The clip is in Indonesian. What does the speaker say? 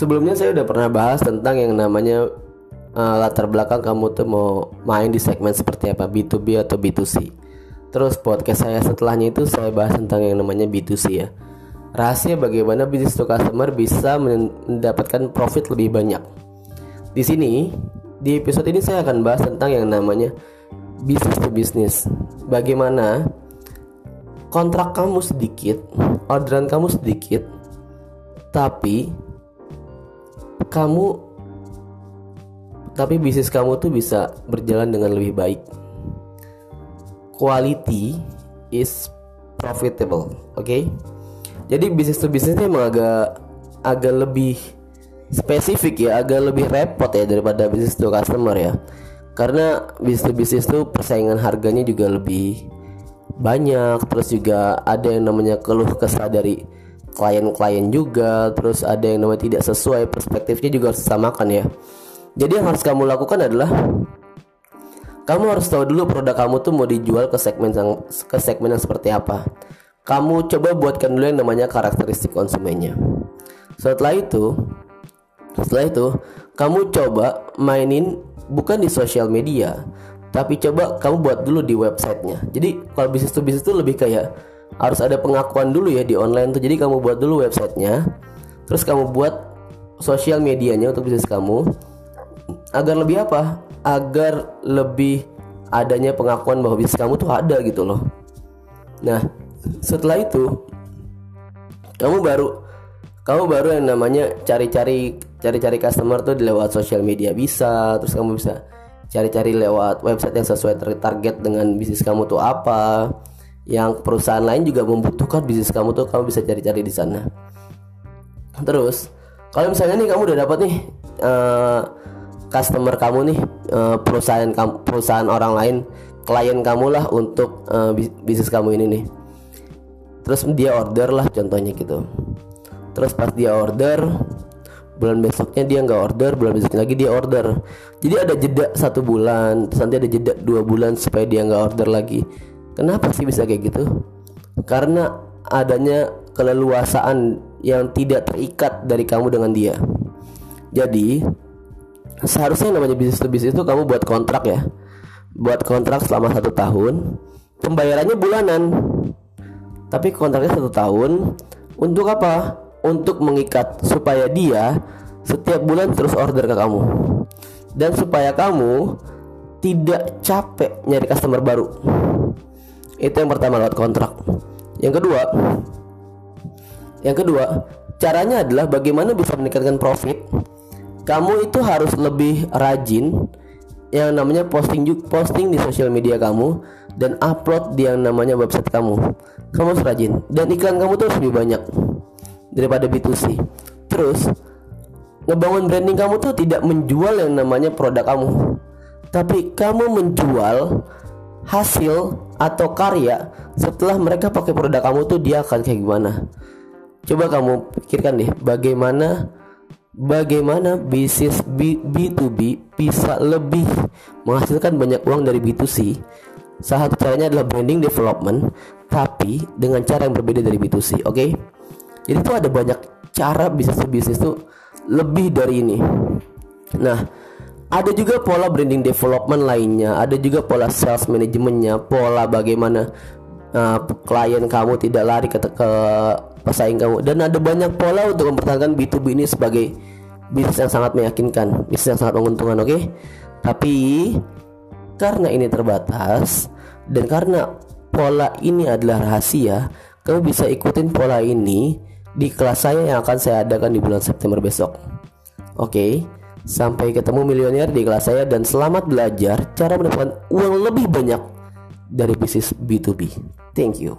sebelumnya saya udah pernah bahas tentang yang namanya uh, latar belakang kamu tuh mau main di segmen seperti apa B2B atau B2C. Terus podcast saya setelahnya itu saya bahas tentang yang namanya B2C ya. Rahasia bagaimana bisnis to customer bisa mendapatkan profit lebih banyak. Di sini, di episode ini saya akan bahas tentang yang namanya bisnis to bisnis. Bagaimana kontrak kamu sedikit, orderan kamu sedikit, tapi kamu tapi bisnis kamu tuh bisa berjalan dengan lebih baik. Quality is profitable, oke? Okay? Jadi bisnis to bisnis ini emang agak agak lebih spesifik ya, agak lebih repot ya daripada bisnis to customer ya. Karena bisnis to bisnis tuh persaingan harganya juga lebih banyak, terus juga ada yang namanya keluh kesah dari klien-klien juga, terus ada yang namanya tidak sesuai perspektifnya juga harus disamakan ya. Jadi yang harus kamu lakukan adalah kamu harus tahu dulu produk kamu tuh mau dijual ke segmen yang ke segmen yang seperti apa kamu coba buatkan dulu yang namanya karakteristik konsumennya. Setelah itu, setelah itu kamu coba mainin bukan di sosial media, tapi coba kamu buat dulu di websitenya. Jadi kalau bisnis tuh bisnis tuh lebih kayak harus ada pengakuan dulu ya di online tuh. Jadi kamu buat dulu websitenya, terus kamu buat sosial medianya untuk bisnis kamu agar lebih apa? Agar lebih adanya pengakuan bahwa bisnis kamu tuh ada gitu loh. Nah, setelah itu kamu baru kamu baru yang namanya cari-cari cari-cari customer tuh lewat sosial media bisa terus kamu bisa cari-cari lewat website yang sesuai target dengan bisnis kamu tuh apa yang perusahaan lain juga membutuhkan bisnis kamu tuh kamu bisa cari-cari di sana. Terus kalau misalnya nih kamu udah dapat nih uh, customer kamu nih uh, perusahaan kamu perusahaan orang lain klien kamu lah untuk uh, bisnis kamu ini nih. Terus dia order lah contohnya gitu. Terus pas dia order bulan besoknya dia nggak order bulan besoknya lagi dia order. Jadi ada jeda satu bulan terus nanti ada jeda dua bulan supaya dia nggak order lagi kenapa sih bisa kayak gitu? Karena adanya keleluasaan yang tidak terikat dari kamu dengan dia. Jadi seharusnya namanya bisnis to bisnis itu kamu buat kontrak ya. Buat kontrak selama satu tahun pembayarannya bulanan. Tapi kontraknya satu tahun untuk apa? Untuk mengikat supaya dia setiap bulan terus order ke kamu. Dan supaya kamu tidak capek nyari customer baru. Itu yang pertama lewat kontrak. Yang kedua, yang kedua, caranya adalah bagaimana bisa meningkatkan profit. Kamu itu harus lebih rajin yang namanya posting posting di sosial media kamu dan upload di yang namanya website kamu kamu harus rajin dan iklan kamu tuh harus lebih banyak daripada B2C terus ngebangun branding kamu tuh tidak menjual yang namanya produk kamu tapi kamu menjual hasil atau karya setelah mereka pakai produk kamu tuh dia akan kayak gimana? Coba kamu pikirkan deh bagaimana bagaimana bisnis B, B2B bisa lebih menghasilkan banyak uang dari B2C salah satu caranya adalah branding development tapi dengan cara yang berbeda dari B2C oke? Okay? jadi itu ada banyak cara bisnis bisnis tuh lebih dari ini. Nah ada juga pola branding development lainnya ada juga pola sales manajemennya pola bagaimana uh, klien kamu tidak lari ke, ke pesaing kamu dan ada banyak pola untuk mempertahankan B2B ini sebagai bisnis yang sangat meyakinkan bisnis yang sangat menguntungkan oke okay? tapi karena ini terbatas dan karena pola ini adalah rahasia kamu bisa ikutin pola ini di kelas saya yang akan saya adakan di bulan September besok oke okay? Sampai ketemu milioner di kelas saya dan selamat belajar cara mendapatkan uang lebih banyak dari bisnis B2B thank you